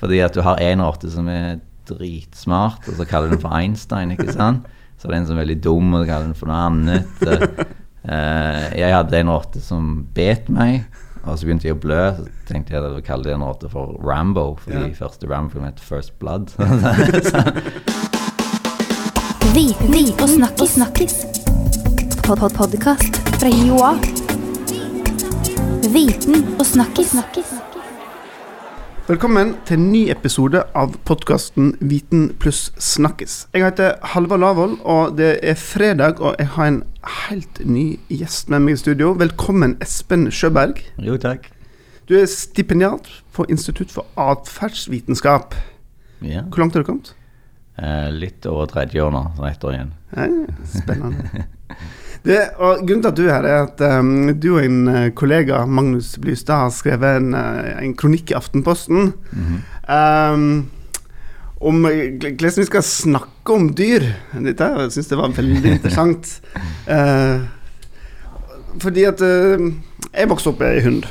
Fordi at du har en rotte som er dritsmart, og så kaller du den for Einstein, ikke sant? Så det er det en som er veldig dum, og så kaller du den for noe annet. Uh, jeg hadde en rotte som bet meg, og så begynte jeg å blø. Så tenkte jeg å kalle den rotte for Rambo, fordi ja. første Rambo het First Blood. Viten og snakkis. snakkis. Pod -pod fra Joa. Viten og snakkis. snakkis. Velkommen til en ny episode av podkasten Viten pluss snakkis. Jeg heter Halvard Lavoll, og det er fredag, og jeg har en helt ny gjest med meg i studio. Velkommen, Espen Sjøberg. Jo, takk. Du er stipendiat på Institutt for atferdsvitenskap. Ja. Hvor langt har du kommet? Eh, litt over 30 år nå, så ett år igjen. Ja, spennende. Det, og Grunnen til at du er her, er at um, du og en uh, kollega, Magnus Blystad, har skrevet en, uh, en kronikk i Aftenposten mm -hmm. um, om hvordan vi skal snakke om dyr. Dette jeg syns jeg var veldig interessant. Uh, fordi at jeg vokste opp med ei hund.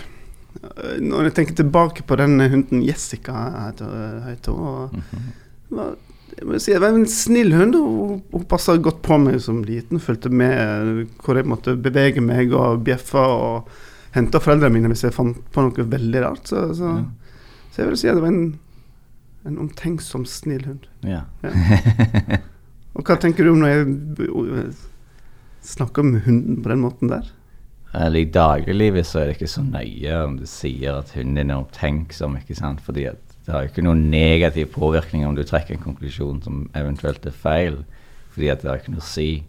Når jeg tenker tilbake på den hunden Jessica heter hun, mm -hmm si, det var en snill hund. Hun, hun passa godt på meg som liten. Fulgte med hvor jeg måtte bevege meg og bjeffe og hente foreldrene mine hvis jeg fant på noe veldig rart. Så, så, ja. så jeg vil si at det var en, en omtenksom, snill hund. Ja. ja. Og hva tenker du om når jeg snakker om hunden på den måten der? I dagliglivet så er det ikke så nøye om du sier at hunden din er omtenksom, ikke sant. Fordi at det har ikke noen negativ påvirkning om du trekker en konklusjon som eventuelt er feil, fordi at det har ikke noe å si.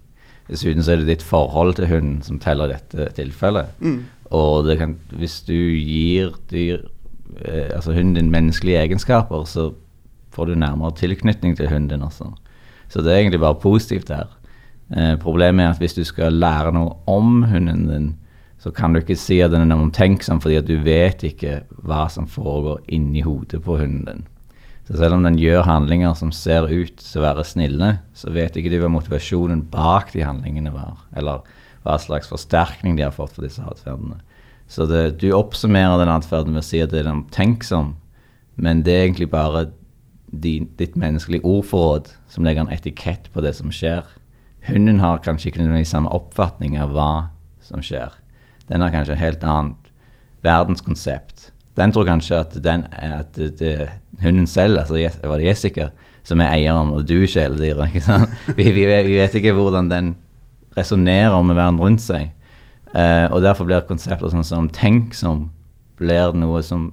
Dessuten så er det ditt forhold til hunden som teller dette tilfellet. Mm. Og kan, hvis du gir dyr, eh, altså hunden din menneskelige egenskaper, så får du nærmere tilknytning til hunden din også. Så det er egentlig bare positivt her. Eh, problemet er at hvis du skal lære noe om hunden din, så kan du ikke si at den er omtenksom, fordi at du vet ikke hva som foregår inni hodet på hunden din. Så selv om den gjør handlinger som ser ut til å være snille, så vet ikke du hva motivasjonen bak de handlingene var, eller hva slags forsterkning de har fått for disse atferdene. Så det, du oppsummerer den atferden med å si at det er omtenksom, men det er egentlig bare din, ditt menneskelige ordforråd som legger en etikett på det som skjer. Hunden har kanskje ikke den samme oppfatning av hva som skjer. Den har kanskje et helt annet verdenskonsept. Den tror kanskje at, den, at det, det, hunden selv, altså var det Jessica, som er eieren, og du kjæledyret. Vi, vi, vi, vet ikke hvordan den resonnerer med verden rundt seg. Eh, og derfor blir konsepter sånn som tenk som blir noe som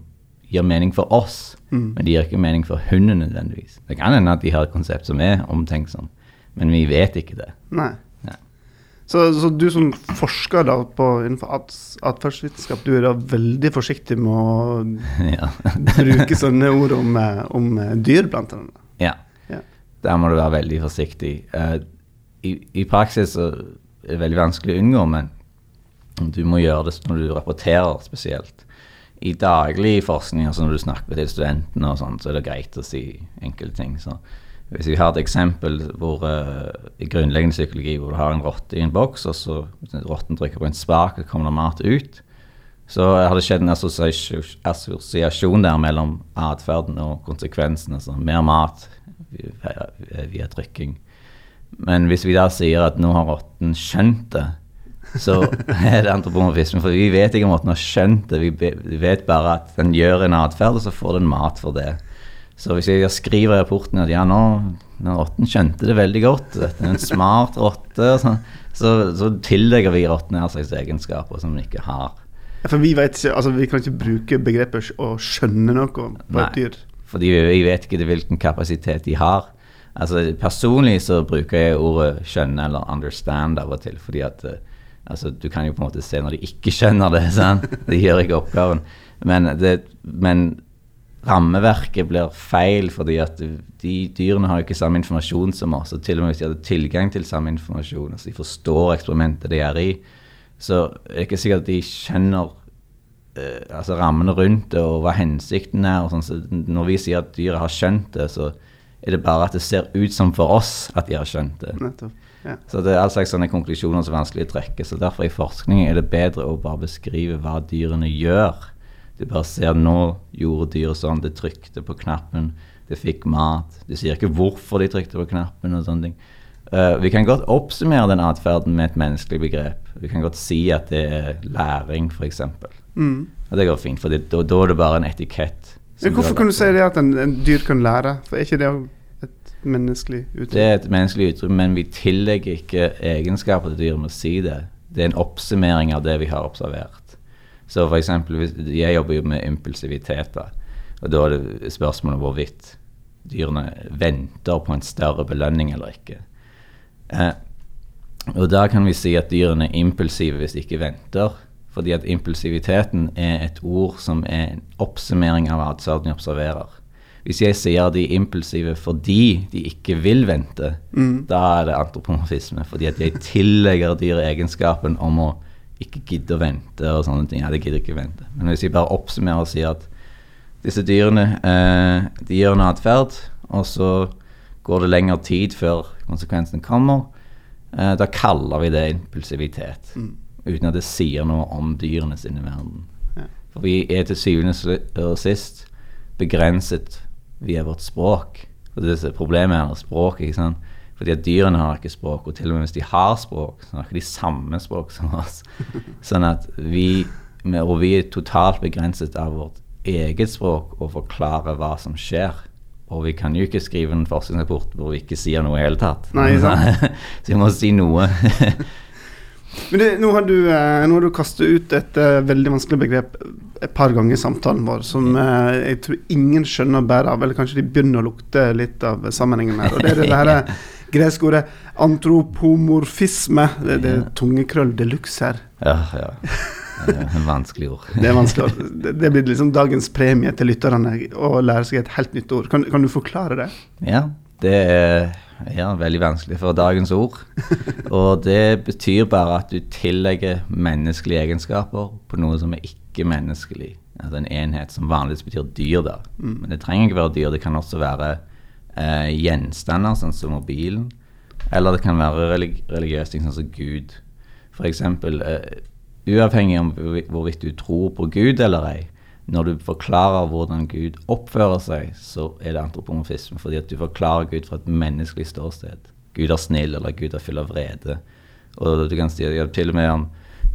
gir mening for oss, mm. men det gir ikke mening for hunden nødvendigvis. Det kan hende at de har et konsept som er omtenksom, men vi vet ikke det. Nei. Så, så, du som forsker da på, innenfor atferdsvitenskap, du er da veldig forsiktig med å ja. bruke sånne ord om, eh, om eh, dyr, blant annet? Ja. ja. Der må du være veldig forsiktig. Uh, i, i, praksis er det veldig vanskelig å unngå, men du må gjøre det når du rapporterer spesielt. I daglig forskning, altså når du snakker til studentene, og sånt, så er det greit å si enkelte ting. så hvis vi har et eksempel hvor, uh, i grunnleggende psykologi hvor du har en rotte i en boks, og så rotten trykker på en spak, og kommer det mat ut, så har det skjedd en assosiasjon der mellom atferden og konsekvensen. Altså mer mat via, via trykking. Men hvis vi da sier at nå har rotten skjønt det, så er det antropomorfisme. For vi vet ikke om rotten har skjønt det. Vi vet bare at den gjør en atferd, og så får den mat for det. Så hvis jeg skriver i rapporten at ja, nå den rotten skjønte det veldig godt, dette er en smart rotte, så, så, så, tillegger vi rotten her slags egenskaper som den ikke har. Ja, for vi, vet, altså, vi kan ikke bruke begrepet å skjønne noe på et dyr. Fordi vi, vi vet ikke hvilken kapasitet de har. Altså, personlig så bruker jeg ordet skjønne eller understand av og til. fordi at uh, altså, Du kan jo på en måte se når de ikke skjønner det. Sant? De gjør ikke oppgaven. Men, det, men rammeverket blir feil, fordi at de dyrene har jo ikke samme informasjon som oss. Og til og med hvis de hadde tilgang til samme informasjon, altså de forstår eksperimentet de er i, så er det ikke sikkert at de skjønner eh, altså rammene rundt det og hva hensikten er. og sånn, så Når vi sier at dyret har skjønt det, så er det bare at det ser ut som for oss at de har skjønt det. Ja. Så det er all slags sånne konklusjoner som er vanskelig å trekke. Så derfor i forskning er det bedre å bare beskrive hva dyrene gjør Du bare ser nå gjorde dyret sånn, det trykte på knappen, det fikk mat. Du sier ikke hvorfor de trykte på knappen og sånne ting. Uh, vi kan godt oppsummere den atferden med et menneskelig begrep. Vi kan godt si at det er læring, f.eks. Mm. Og det går fint, for da, da er det bare en etikett. Men hvorfor kan du si det at en, en dyr kan lære? For er ikke det et menneskelig uttrykk? Det er et menneskelig uttrykk, men vi tillegger ikke egenskaper til dyr med å si det. Det er en oppsummering av det vi har observert. Så for eksempel, jeg jobber jo med impulsivitet, da. Og da er det spørsmålet hvorvidt dyrene venter på en større belønning eller ikke. Eh, og da kan vi si at dyrene er impulsive hvis de ikke venter. Fordi at impulsiviteten er et ord som er en oppsummering av atferden de observerer. Hvis jeg sier de er impulsive fordi de ikke vil vente, da er det antropomorfisme. Fordi at jeg tillegger dyret egenskapen om å ikke gidde å vente og sånne ting. Ja, det gidder ikke vente. Men hvis jeg bare oppsummerer og sier at disse dyrene eh, de gjør en atferd, og så går det lengre tid før konsekvensen kommer, eh, da kaller vi det impulsivitet. Uten at det sier noe om dyrene sin verden. Ja. For vi er til syvende og sist begrenset via vårt språk. Og det er problemet er språk, ikke sant. Fordi at dyrene har ikke språk, og til og med hvis de har språk, så har ikke de samme språk som oss. Sånn at vi, og vi er totalt begrenset av vårt eget språk og forklare hva som skjer. Og vi kan jo ikke skrive en forskningsrapport hvor vi ikke sier noe i hele tatt. Nei, så vi må si noe. Men det, nå har du, eh, nå har du kastet ut et uh, veldig vanskelig begrep et par ganger i samtalen vår, som uh, jeg tror ingen skjønner bæret av, eller kanskje de begynner å lukte litt av sammenhengen her. Og det er det her greske ordet antropomorfisme. Det, det er tungekrøll de luxe her. ja, ja. Det er en vanskelig ord. Det er vanskelig. ord. Det, det blir liksom dagens premie til lytterne å lære seg et helt nytt ord. Kan, kan du forklare det? Ja, det er ja, veldig vanskelig for dagens ord. Og det betyr bare at du tillegger menneskelige egenskaper på noe som er ikke-menneskelig. Altså en enhet som vanligvis betyr dyr, da. Men det trenger ikke være dyr. Det kan også være eh, gjenstander, sånn som mobilen. Eller det kan være relig religiøse ting, sånn som Gud. Eksempel, eh, uavhengig om hvorvidt du tror på Gud eller ei, når du forklarer hvordan Gud oppfører seg, så er det antropomorfisme, fordi at du forklarer Gud fra et menneskelig ståsted. Gud er snill, eller Gud er full av vrede. Og du kan si at til og med om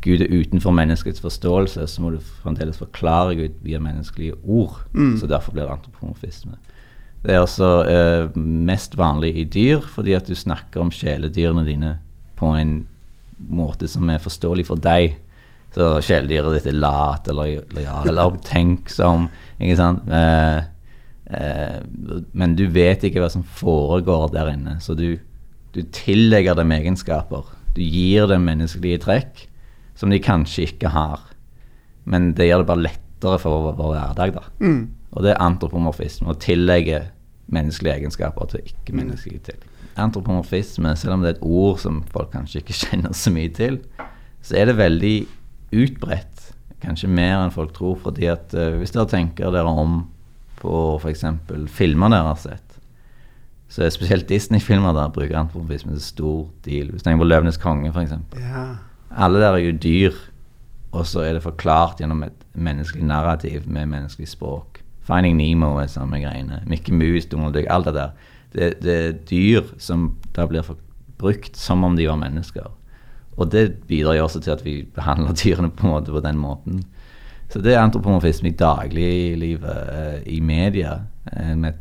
Gud er utenfor menneskets forståelse, så må du fremdeles forklare Gud via menneskelige ord. Så derfor blir det antropomorfisme. Det er altså eh, mest vanlig i dyr, fordi at du snakker om kjæledyrene dine på en måte som er forståelig for deg. Så kjæledyret ditt er lat eller lojal eller omtenksom. Ikke sant? Eh, eh, men du vet ikke hva som foregår der inne, så du, du tillegger dem egenskaper. Du gir dem menneskelige trekk som de kanskje ikke har. Men det gjør det bare lettere for vår hverdag, da. Mm. Og det er antropomorfisme, å tillegge menneskelige egenskaper til ikke-menneskelige til. Antropomorfisme, selv om det er et ord som folk kanskje ikke kjenner så mye til, så er det veldig utbredt. Kanskje mer enn folk tror, fordi at uh, hvis dere tenker dere om på f.eks. filmer dere har sett, så er spesielt Disney-filmer der bruker antropomorfisme til stor deal. Hvis du tenker på 'Løvenes konge', f.eks. Ja. Alle der er jo dyr, og så er det forklart gjennom et menneskelig narrativ med menneskelig språk. Finding Nemo er samme greiene. Mickey Mouse, Donald Duck, alt det der. Det, det er dyr som da blir brukt som om de var mennesker. Og det bidrar jo også til at vi behandler dyrene på en måte på den måten. Så det er antropomorfisme i dagliglivet, eh, i media. Eh, med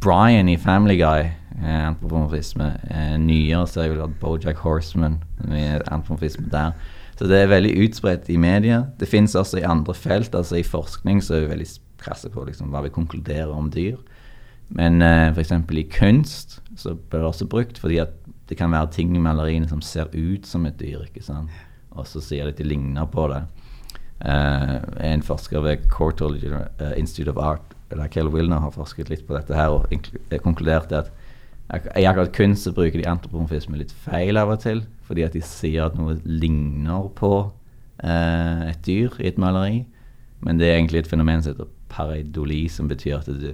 Brian i Family Guy er antropomorfisme. Eh, nyere så har jo det Bojack Horseman med antropomorfisme der. Så det er veldig utspredt i media. Det finnes også i andre felt, altså i forskning så er det veldig krasse på liksom, hva vi konkluderer om dyr. Men uh, f.eks. i kunst så blir det også brukt fordi at det kan være ting i maleriene som ser ut som et dyr, ikke sant? og så sier de at de ligner på det. Eh, en forsker ved Courtauld uh, Institute of Art, eller Kell Wilner, har forsket litt på dette her og eh, konkludert at i akkurat kunst så bruker de antropomorfisme litt feil av og til, fordi at de sier at noe ligner på eh, et dyr i et maleri, men det er egentlig et fenomen som heter pareidoli, som betyr at du,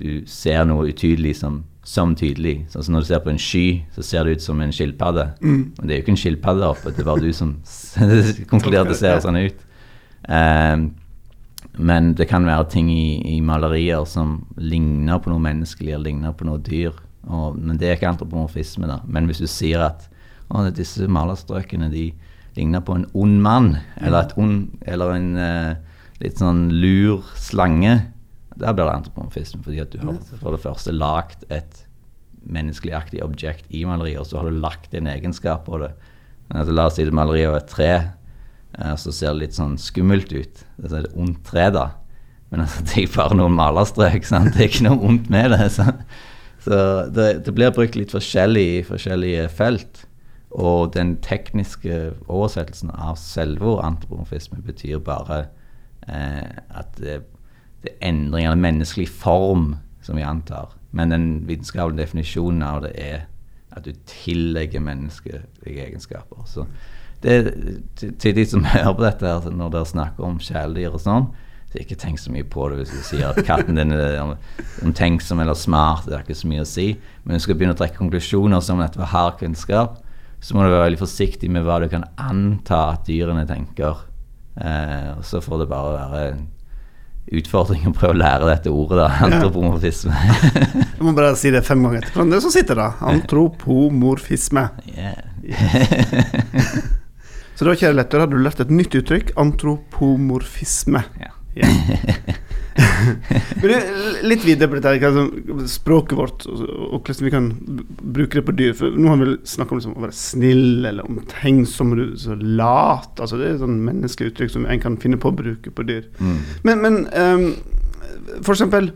du ser noe utydelig som, som tydelig. Sånn som når du ser på en sky, så ser det ut som en skilpadde. Men det er jo ikke en skilpadde oppe, det bare du som konkluderer at det ser sånn ut. Um, men det kan være ting i, i malerier som ligner på noe menneskelig eller ligner på noe dyr. Og, men det er ikke antropomorfisme. da. Men hvis du sier at å, disse malerstrøkene de ligner på en ond mann, eller, ond, eller en eh, litt sånn lur slange, der blir det antropomorfisme. Fordi at du har for det første lagd et menneskeligaktig objekt i maleriet, og så har du lagt en egenskap på det. Altså, la oss si det maleriet er et tre, eh, så ser det litt sånn skummelt ut. Det er et ondt tre, da. Men altså, det er bare noen malerstrøk. Sant? Det er ikke noe ondt med det. Sant? Så det, det blir brukt litt forskjellig i forskjellige felt. Og den tekniske oversettelsen av selve antropomorfisme betyr bare at det, det er endring av menneskelig form som vi antar. Men den vitenskapelige definisjonen av det er at du tillegger menneskelige egenskaper. Så det, til, til de som hører på dette, her, når dere snakker om kjæledyr og sånn, så ikke tenk så mye på det hvis du sier at katten din er omtenksom eller smart. Det er ikke så mye å si. Men hvis du skal begynne å trekke konklusjoner som dette var hard kunnskap, så må du være veldig forsiktig med hva du kan anta at dyrene tenker. Eh, og så får det bare være en utfordring å prøve å lære dette ordet, da. Antropomorfisme. Jeg må bare si det fem ganger etter hverandre. Så sitter det. Antropomorfisme. Yeah. Så da, kjære lettere, har du lært et nytt uttrykk. Antropomorfisme. ja. Ja. Men du, litt videre på dette, hva språket vårt, og, og hvordan vi kan bruke det på dyr. For nå har vi vel snakket om liksom, å være snill eller omtenksom, og lat. Altså, det er sånn menneskeuttrykk som en kan finne på å bruke på dyr. Mm. Men, men um, for eksempel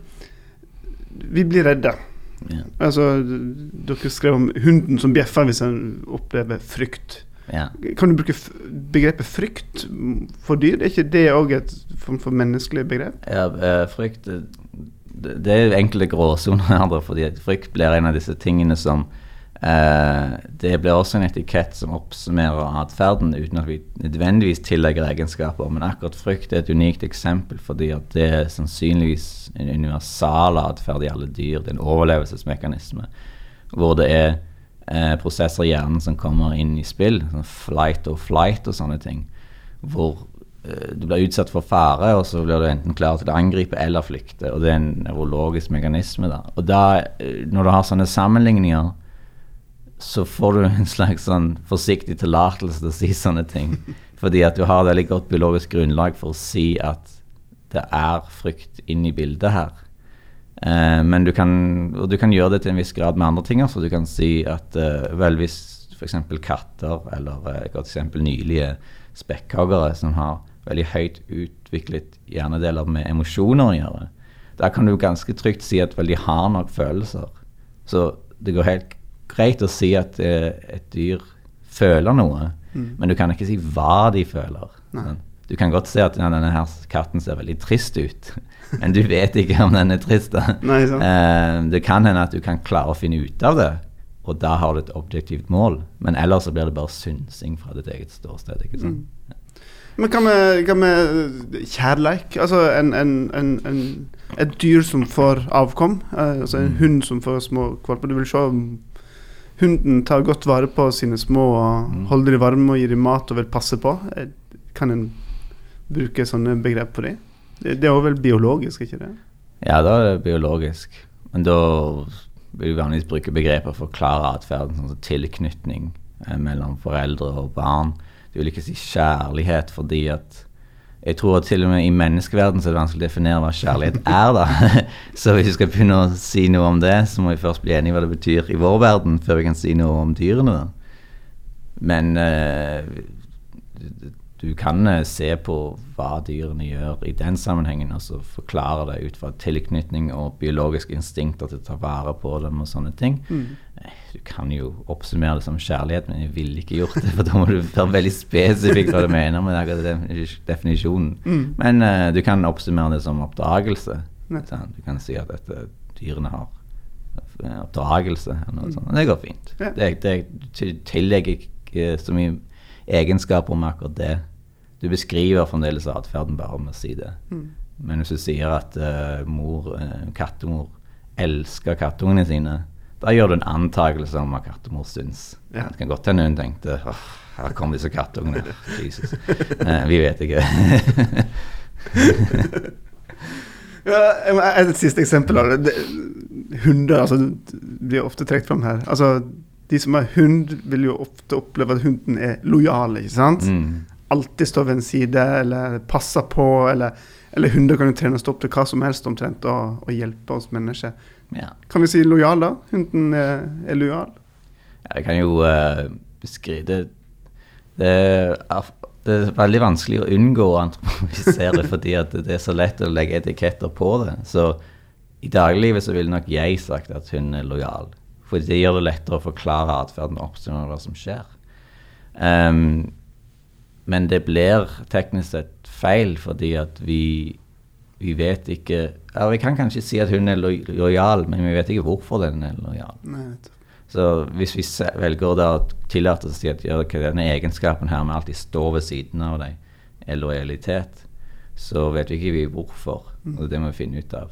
Vi blir redde. Yeah. Altså, dere skrev om hunden som bjeffer hvis en opplever frykt. Ja. Kan du bruke begrepet frykt for dyr? Er ikke det òg et form for menneskelig begrep? Ja, eh, frykt eh, det, er enkelte gråsoner her, fordi frykt blir en av disse tingene som eh, Det blir også en etikett som oppsummerer atferden uten at vi nødvendigvis tillegger egenskaper. Men akkurat frykt er et unikt eksempel fordi at det er sannsynligvis en universal atferd i alle dyr. Det er en overlevelsesmekanisme hvor det er eh, prosesser i hjernen som kommer inn i spill, sånn flight og flight og sånne ting, hvor eh, du blir utsatt for fare, og så blir du enten klar til å angripe eller flykte. Og det er en nevrologisk mekanisme. da. Og da, eh, når du har sånne sammenligninger, så får du en slags sånn forsiktig tillatelse til å si sånne ting. Fordi at du har veldig godt biologisk grunnlag for å si at det er frykt inn i bildet her. Eh, men du kan, og du kan gjøre det til en viss grad med andre ting. Så du kan si at eh, vel hvis f.eks. katter eller eh, godt eksempel nylige spekkhoggere som har veldig høyt utviklet hjernedeler med emosjoner å gjøre, da kan du ganske trygt si at vel, de har nok følelser. Så det går helt greit å si at eh, et dyr føler noe, men du kan ikke si hva de føler. Nei. Du kan godt se at denne her katten ser veldig trist ut, men du vet ikke om den er trist. da. Nei. Eh, det kan hende at du kan klare å finne ut av det, og da har du et objektivt mål. Men ellers så blir det bare synsing fra ditt eget ståsted. ikke sant? Men hva med, hva med kjærleik? Altså en, en, en, en, et dyr som får avkom. Eh, altså en hund som får små valper. Du vil se om hunden tar godt vare på sine små og Mm. holder dem varme og gir dem mat og vil passe på. Eh, Kan en bruke sånne begrep på det? Det er jo vel biologisk, ikke det? Ja, da er det biologisk. Men da vil vi vanligvis bruke begreper for å forklare atferden, sånn som tilknytning eh, mellom foreldre og barn. Du vil ikke si kjærlighet fordi at jeg tror at til og med i menneskeverden så er det vanskelig å definere hva kjærlighet er, da. Så hvis vi skal begynne å si noe om det, så må vi først bli enige hva det betyr i vår verden, før vi kan si noe om dyrene. da. Men eh, du kan eh, se på hva dyrene gjør i den sammenhengen, og så forklare det ut fra tilknytning og biologiske instinkter til å ta vare på dem og sånne ting. Mm. Du kan jo oppsummere det som kjærlighet, men jeg ville ikke gjort det, for da må du være veldig spesifikk hva du mener med akkurat definisjonen. Men uh, du kan oppsummere det som oppdragelse. Ja. Du kan si at dette dyrene har eh, oppdragelse eller noe sånt. og Det går fint. Ja. Det, det tillegger ikke så mye egenskaper med akkurat det. Du beskriver fremdeles atferden bare med å si det. Men hvis du sier at uh, mor, uh, kattemor elsker kattungene sine, da gjør du en antakelse om hva kattemor syns. Ja. Det kan godt hende hun tenkte oh, her kommer disse kattungene. Jesus. Uh, vi vet ikke. Ja, et siste eksempel. Det- Hunder altså, blir ofte trukket fram her. Altså, de som har hund, vil jo ofte oppleve at hunden er lojal. ikke sant? Mm. Alltid står ved en side, eller passer på. Eller, eller hunder kan jo trenes opp til hva som helst omtrent, og, og hjelpe oss mennesker. Ja. Kan vi si lojal, da? Hunden er, er lojal? Jeg kan jo uh, skrive det, det, er, det er veldig vanskelig å unngå å antropomisere fordi det er så lett å legge etiketter på det. Så i dagliglivet så ville nok jeg sagt at hun er lojal. For det gjør det lettere å forklare atferden og oppstå hva som skjer. Ehm, men det blir teknisk sett feil fordi at vi, vi vet ikke ja, Vi kan kanskje si at hun er lo lojal, men vi vet ikke hvorfor den er lojal. Nei. Så hvis vi velger da å tillate oss å si at ja, denne egenskapen her med alltid stå ved siden av deg, er lojalitet, så vet vi ikke vi hvorfor. Og det må vi finne ut av.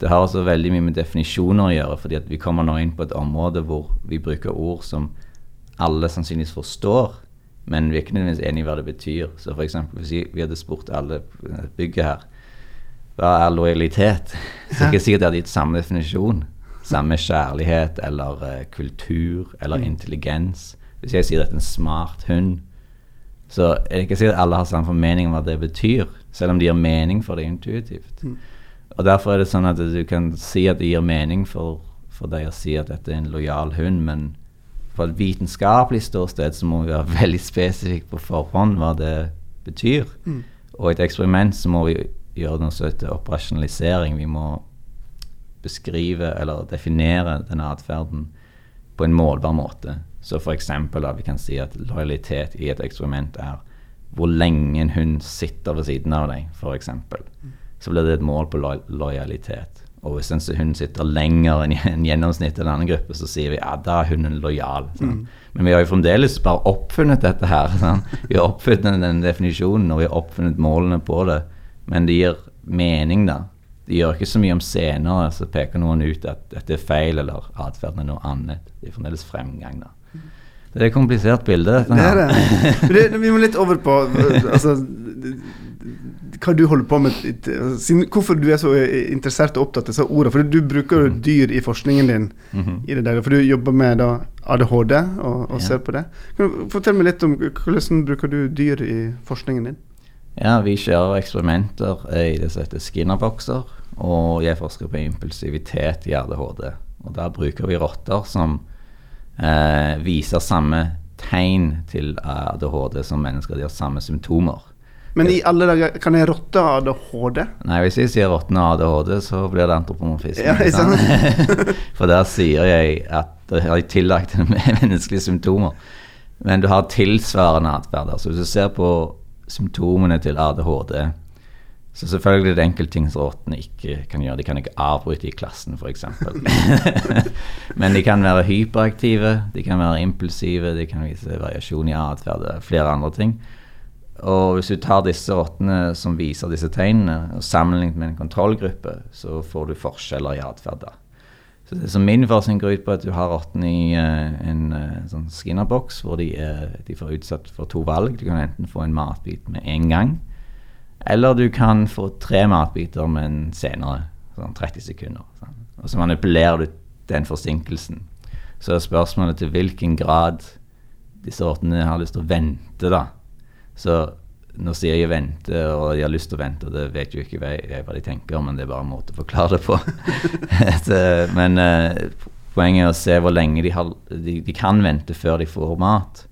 Det har også veldig mye med definisjoner å gjøre, fordi vi kommer nå inn på et område hvor vi bruker ord som alle sannsynligvis forstår, men vi er ikke nødvendigvis enig i hva det betyr. Så for eksempel, hvis vi- hadde spurt alle bygget her hva er lojalitet, så er det ikke sikkert de hadde gitt samme definisjon. Samme kjærlighet eller uh, kultur eller intelligens. Hvis jeg sier at en smart hund, så er det ikke sikkert alle har samme formening om hva det betyr, selv om det gir mening for det intuitivt. Og Derfor er det sånn at du kan si at det gir mening for, for deg å si at dette er en lojal hund, men fra et vitenskapelig ståsted så må vi være veldig spesifikke på forhånd hva det betyr. Og i et eksperiment så må vi gjøre noe som heter operasjonalisering. Vi må beskrive eller definere denne atferden på en målbar måte. Så f.eks. vi kan si at lojalitet i et eksperiment er hvor lenge en hund sitter ved siden av deg, f.eks. Så blir det et mål på lo lojalitet. Og hvis en hund sitter lenger enn en gjennomsnittet i en annen gruppe, så sier vi ja, da er hunden lojal. sant? Men vi har jo fremdeles bare oppfunnet dette her. Sånn. Vi har oppfunnet den definisjonen, og vi har oppfunnet målene på det. Men det gir mening, da. Det gjør ikke så mye om senere så peker noen ut at dette er feil, eller atferden er noe annet. Det er fremdeles fremgang, da. Det er et komplisert bilde, dette Det her. er det. er det. Vi må litt over på altså, hva du holder på med. Siden- Hvorfor du er så interessert og opptatt av disse ordene. For du bruker jo dyr i forskningen din. Mhm. i det der, For du jobber med da, ADHD og, og Ja. ser på det. Kan du Fortell meg litt om hvordan bruker du dyr i forskningen din? Ja, vi kjører eksperimenter i det som heter Skinner-bokser, og jeg forsker på impulsivitet i ADHD. Og der bruker vi rotter som eh, viser samme tegn til ADHD som mennesker. De har samme symptomer. Men i alle dager, kan jeg rotte ADHD? Nei, hvis jeg sier rottene har ADHD, så blir det antropomorfisme. Ja, ikke? For der sier jeg at det har tillagt menneskelige symptomer. Men du har tilsvarende atferd. Altså hvis du ser på symptomene til ADHD, så selvfølgelig er det enkeltting som rottene ikke kan gjøre. De kan ikke avbryte i klassen, f.eks. Men de kan være hyperaktive, de kan være impulsive, de kan vise variasjon i atferd, er flere andre ting. Og hvis du tar disse rottene som viser disse tegnene, og sammenlignet med en kontrollgruppe, så får du forskjeller i atferd. Så, Så min forskning går ut på, at du har rottene i uh, en uh, sånn skinnerboks, hvor de, uh, de får utsatt for to valg. Du kan enten få en matbit med en gang, eller du kan få tre matbiter, men senere. Sånn 30 sekunder. Sånn. Og så manipulerer du den forsinkelsen. Så er spørsmålet til hvilken grad disse rottene har lyst til å vente, da. Så nå sier jeg vente, og de har lyst til å vente, og det vet jo ikke jeg, hva de tenker, men det er bare en måte å forklare det på. Men eh, poenget er å se hvor lenge de, har, de, de kan vente før de får mat.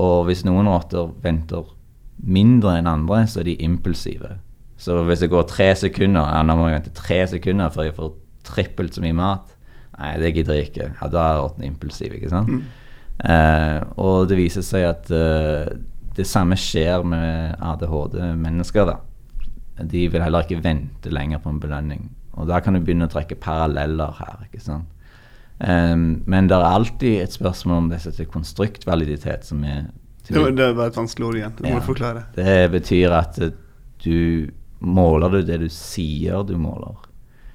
Og hvis noen rotter venter mindre enn andre, så er de impulsive. Så hvis det går tre sekunder, ja, nå må jeg vente tre sekunder før jeg får trippelt så mye mat. Nei, det gidder jeg ikke. Ja, da er rotten impulsive, ikke sant. Eh, og det viser seg at eh, det samme skjer med ADHD-mennesker. da. De vil heller ikke vente lenger på en belønning. Og da kan du begynne å trekke paralleller her. ikke sant? Um, men det er alltid et spørsmål om det som heter konstruktvaliditet, som er er det var et vanskelig ord igjen. Det må Ja. du forklare. det betyr at du måler du det du sier du måler.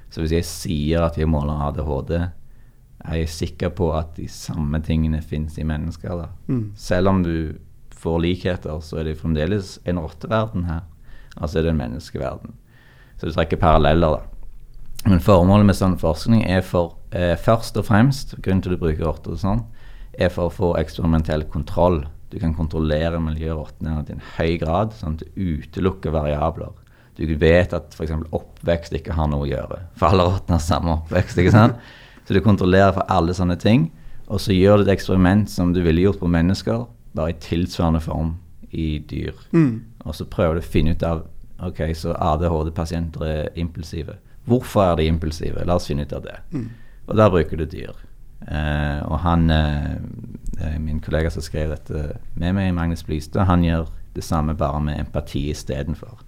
Så hvis jeg sier at jeg måler ADHD, er jeg sikker på at de samme tingene fins i mennesker. da. Mm. Selv om du får likheter, så er det fremdeles en rotteverden her. altså er det en menneskeverden. Så du trekker paralleller, da. Men formålet med sånn forskning er for eh, først og fremst, grunnen til at du bruker rotter og sånn, er for å få eksperimentell kontroll. Du kan kontrollere miljørottene i en høy grad, sånn at du utelukker variabler. Du vet at f.eks. oppvekst ikke har noe å gjøre, for alle rottene har samme oppvekst. ikke sant? Så du kontrollerer for alle sånne ting, og så gjør du et eksperiment som du ville gjort på mennesker, bare i tilsvarende form i dyr. Mm. Og så prøver du å finne ut av ok, så ADHD-pasienter er impulsive. Hvorfor er de impulsive? La oss finne ut av det. Mm. Og der bruker du dyr. Eh, og han, eh, eh, min kollega som skrev dette med meg, Magnus Blystad, han gjør det samme bare med empati istedenfor.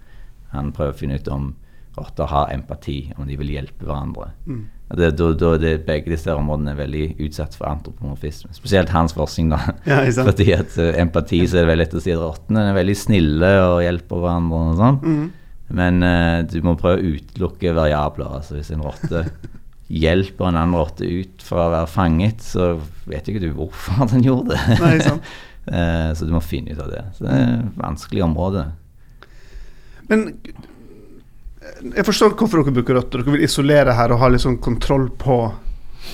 Han prøver å finne ut om rotter har empati, om de vil hjelpe hverandre. Mm. Det, da, da det, begge disse områdene er veldig utsatt for antropomorfisme. Spesielt hans forskning, da. Ja? Fordi at uh, empati så er det veldig lett å si at rottene er veldig snille og hjelper hverandre og sånn. Mm. Men uh, du må prøve å utelukke variabler. Altså hvis en rotte hjelper en annen rotte ut for å være fanget, så vet ikke du hvorfor den gjorde det. Nei, sant. uh, så du må finne ut av det. Så det er et vanskelig område. Men jeg forstår hvorfor dere bruker rødt. Dere vil isolere her og ha litt sånn kontroll på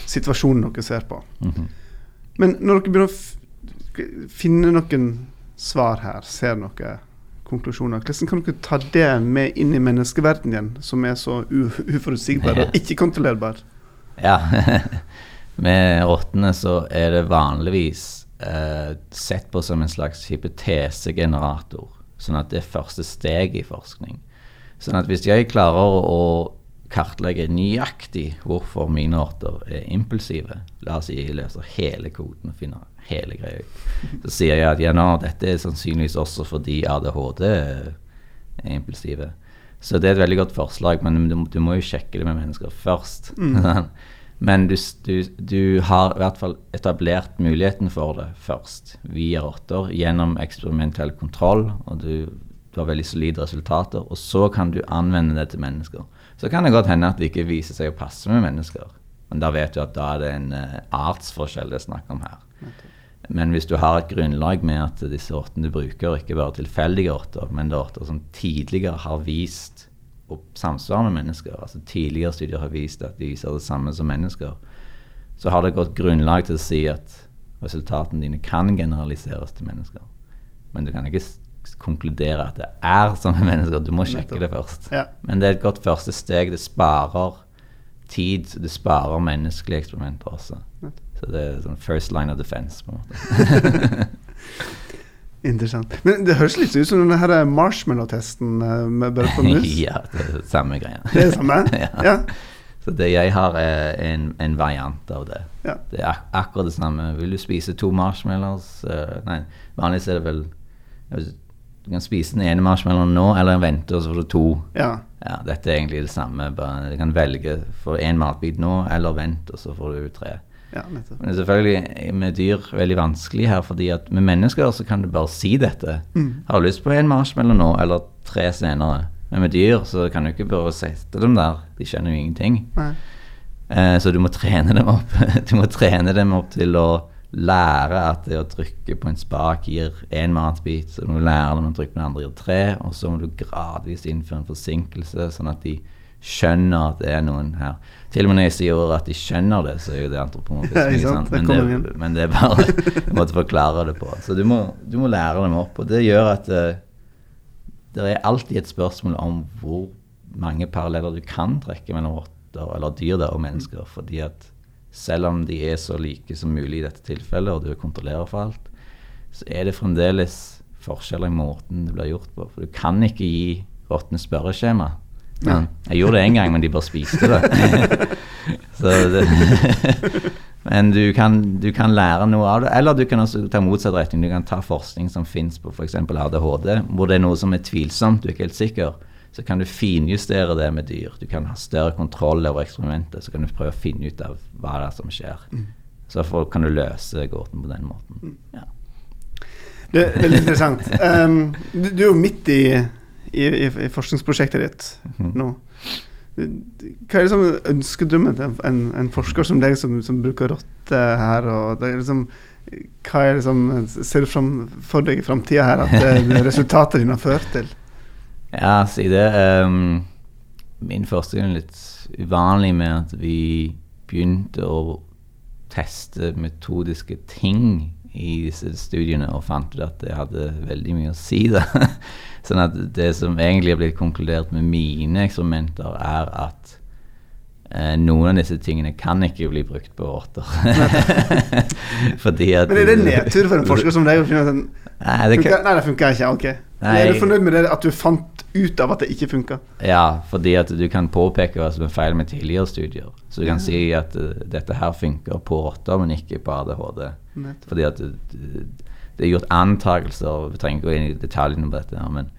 situasjonen dere ser på. Mhm. Men når dere begynner å finne noen svar her, ser noen konklusjoner, hvordan kan dere ta det med inn i menneskeverdenen igjen, som er så uforutsigbar og ikke kontrollerbar? Ja. Med rottene så er det vanligvis eh, sett på som en slags hypotesegenerator. Sånn at det er første steg i forskning. Sånn at hvis jeg klarer å kartlegge nøyaktig hvorfor mine arter er impulsive, la oss si jeg løser hele koden og finner hele greia ut, så sier jeg at ja, nå, dette er sannsynligvis også fordi ADHD er impulsive. Så det er et veldig godt forslag, men du, du må jo sjekke det med mennesker først. men du, du, du har i hvert fall etablert muligheten for det først, via rotter, gjennom eksperimentell kontroll, og du, du har veldig solide resultater, og så kan du anvende det til mennesker. Så kan det godt hende at det ikke viser seg å passe med mennesker, men da vet du at da er det en uh, artsforskjell det er snakk om her. Men hvis du har et grunnlag med at disse ortene du bruker, ikke bare tilfeldige orter men det er orter som tidligere har vist samsvar med mennesker, altså tidligere studier har vist at de viser det samme som mennesker, så har det godt grunnlag til å si at resultatene dine kan generaliseres til mennesker. Men du kan ikke konkludere at det er som med mennesker, du må sjekke det først. Ja. Men det er et godt første steg. Det sparer tid, det sparer menneskelige eksperimenter også. Så det er sånn first line of defense, på en måte. Interessant. Men det høres litt ut som den her marshmallow-testen eh, med bare på mus. ja, det er samme greia. Det er samme? Ja. ja. Så det jeg har, er en, en variant av det. Ja. Det er ak akkurat det samme. Vil du spise to marshmallows? Uh, nei, vanligvis er det vel Du kan spise den ene marshmallowen nå, eller vente, og så får du to. ja. Ja, Dette er egentlig det samme. Bare, du kan velge for én matbit nå, eller vent, og så får du tre. Ja. Men det er selvfølgelig med dyr veldig vanskelig her, fordi at med mennesker så kan du bare si dette. Mm. Har du lyst på en marshmallow nå, eller tre senere? Men med dyr så kan du ikke bare sette dem der. De skjønner jo ingenting. Eh, så du må trene dem opp. Du må trene dem opp til å lære at det å trykke på en spak gir én matbit. Så du må lære når du trykker på den andre gir tre, og så må du gradvis innføre en forsinkelse, sånn at de skjønner at det er noen her. Til og med når jeg sier at de skjønner det, så er jo det antropomorfisme. Ja, sant? Men, det, men det er bare en måte å forklare det på. Så du må, du må lære dem opp, og det gjør at uh, det er alltid et spørsmål om hvor mange paralleller du kan trekke mellom rotter eller dyr da, og mennesker. Fordi at selv om de er så like som mulig i dette tilfellet, og du kontrollerer for alt, så er det fremdeles forskjeller i måten det blir gjort på. For du kan ikke gi rottene spørreskjema. Men, jeg gjorde det en gang, men de bare spiste det. så det men du kan, du kan lære noe av det. Eller du kan også ta motsatt retning. Du kan ta forskning som fins på f.eks. ADHD, hvor det er noe som er tvilsomt, du er ikke helt sikker. Så kan du finjustere det med dyr. Du kan ha større kontroll over eksperimentet. Så kan du prøve å finne ut av hva det er som skjer. Så for, kan du løse gåten på den måten. Ja. Det er veldig interessant. Um, du, du er jo midt i, i, i, forskningsprosjektet ditt mm. nå. Hva er liksom ønskedrømmen til en, en forsker som deg, som, som bruker rotte her? Og det er liksom, hva er liksom, ser du fram, for deg i framtida her at det, det resultatet dine har ført til? Ja, si det. Um, min forskning er litt uvanlig med at vi begynte å teste metodiske ting i disse studiene og fant ut at det hadde veldig mye å si. da. sånn at det som egentlig har blitt konkludert med mine eksperimenter, er at eh, noen av disse tingene kan ikke bli brukt på åter. Men er det nedtur for en forsker som deg å finne ut at Nei, det funker? Nei, det funker ikke. Ok. Nei. Er du fornøyd med det at du fant ut av at det ikke funka? Ja, fordi at du kan påpeke hva som er feil med tidligere studier. Så du kan si at uh, dette her funker på rotter, men ikke på ADHD. Nettopp. Fordi at det, det er gjort antakelser, vi trenger ikke gå inn i detaljene på dette, men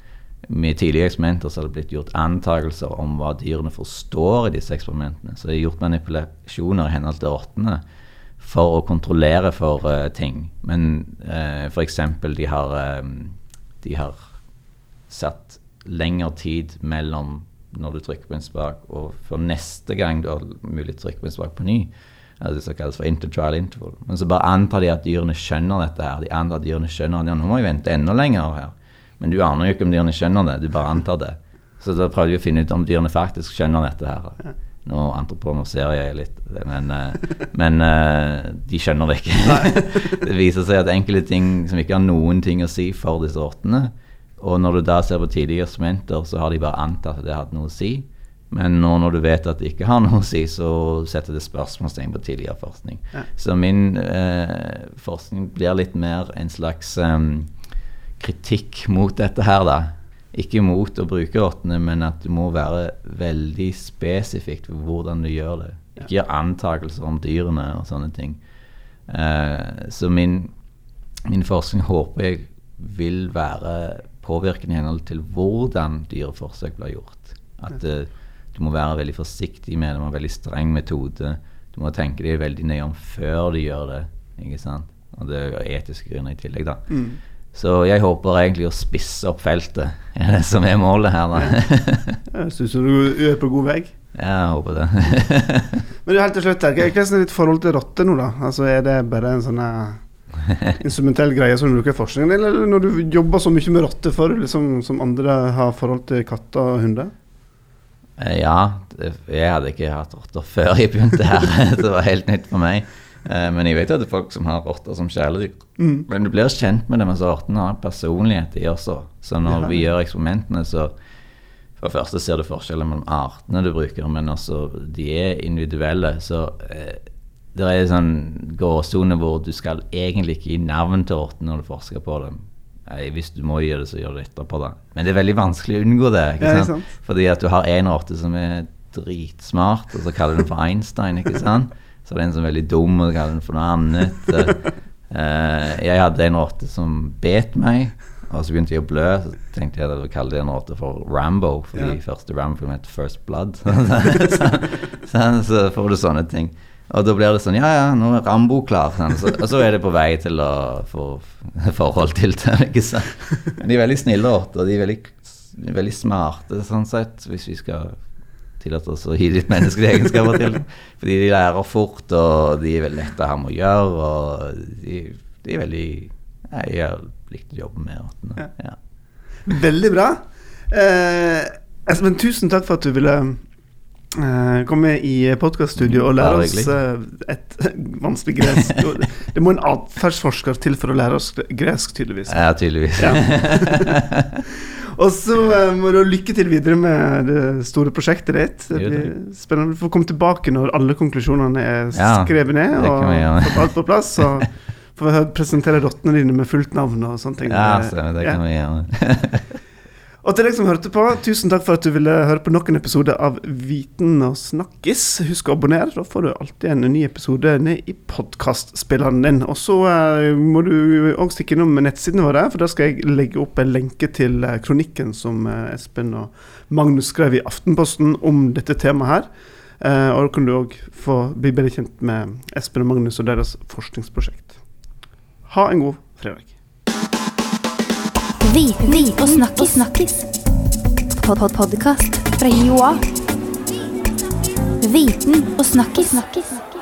med tidligere eksperimenter så har det blitt gjort antakelser om hva dyrene forstår i disse eksperimentene. Så det er gjort manipulasjoner i henhold til rottene for å kontrollere for uh, ting. Men uh, f.eks. de har um, de har satt lengre tid mellom når du trykker på en spak og for neste gang du har mulig til å trykke på en spak på ny. Altså det som kalles for intertrial interval. Men så bare antar de at dyrene skjønner dette her. De antar at dyrene skjønner at ja, nå må vi vente enda lenger her. Men du aner jo ikke om dyrene skjønner det, du bare antar det. Så da prøvde vi å finne ut om dyrene faktisk skjønner dette her. Nå antroponoserer jeg litt, men, eh, men eh, de skjønner det ikke. det viser seg at enkelte ting som ikke har noen ting å si for disse rottene, og når du da ser på tidligere sementer, så har de bare antatt at det hadde noe å si. Men nå når du vet at det ikke har noe å si, så setter det spørsmålstegn på tidligere forskning. Ja. Så min eh, forskning blir litt mer en slags um, kritikk mot dette her, da. Ikke mot å bruke rottene, men at du må være veldig spesifikt på hvordan du gjør det. Ikke gjør antakelser om dyrene og sånne ting. Eh, så min, min forskning håper jeg vil være påvirkende i henhold til hvordan dyreforsøk blir gjort. At uh, du må være veldig forsiktig med det, du må ha veldig streng metode. Du må tenke deg veldig nøye om før du gjør det. ikke sant? Og det er etiske grunner i tillegg, da. Mm. Så jeg håper egentlig å spisse opp feltet, er det som er målet her, da. Jeg syns du er på god vei. jeg håper det. Men du, helt til slutt, her, hva hva er ditt forhold til rotter nå, da? Altså, Er det bare en sånn instrumentell greie som du bruker i forskningen, eller når du jobber så mye med rotter, for, liksom som andre har forhold til katter og hunder? Eh, Ja, jeg hadde ikke hatt rotter før jeg begynte her. det var helt nytt for meg. Eh, Men jeg vet jo at det er folk som har rotter som kjæledyr. Mm. Men du blir kjent med dem, altså rottene har personlighet, de også. Så når Ja. vi gjør eksperimentene, så for det første ser du forskjellen mellom artene du bruker, men også de er individuelle. Så eh, det er en sånn gråsone hvor du skal egentlig ikke gi navn til orten når du forsker på dem. Hvis du må gjøre det, så gjør du det etterpå, da. Men det er veldig vanskelig å unngå det. ikke Ja, sant? sant. Fordi at du har en orte som er dritsmart, og så kaller du den for Einstein, ikke sant? Så det er en som er veldig dum, og så kaller den for noe annet. Eh, jeg hadde en orte som bet meg, og så begynte jeg å blø. Så tenkte jeg å kalle den orte for Rambo, fordi Ja. første Rambo-film het First Blood. så, så, så får du sånne ting. Og da blir det sånn Ja, ja, nå er Rambo klar. Sånn. Så, og så er det på vei til å få forhold til det. Ikke sant? Men de er veldig snille og De er veldig, veldig smarte, sånn sett, hvis vi skal tillate oss å gi litt menneskelige egenskaper til. Fordi de lærer fort, og de er veldig lette å ha med å gjøre. Og de, de er veldig ja, Jeg har likt å jobbe med. Ja. Veldig bra. Eh, Espen, tusen takk for at du ville komme i podkaststudio og lære oss eh, et vanskelig gresk. Det må en atferdsforsker til for å lære oss gresk, tydeligvis. ja, tydeligvis. Og så eh, må du lykke til videre med det store prosjektet ditt. Det blir spennende. Du får komme tilbake når alle konklusjonene er skrevet ned og fått alt på plass. Så får vi presentere rottene dine med fullt navn og sånne ting. Ja, så det kan vi gjøre. Og til deg som hørte på, tusen takk for at du ville høre på nok en episode av Viten og snakkis. Husk å abonnere, da får du alltid en ny episode ned i podkastspilleren din. Og så eh, må du òg stikke innom nettsidene våre, for da skal jeg legge opp en lenke til eh, kronikken som eh, Espen og Magnus skrev i Aftenposten om dette temaet her. Og da kan du òg få bli bedre kjent med Espen og Magnus og deres forskningsprosjekt. Ha en god fredag. Viten og snakkis. snakkis. Pod -pod Podkast fra Joa. Viten og snakkis. snakkis.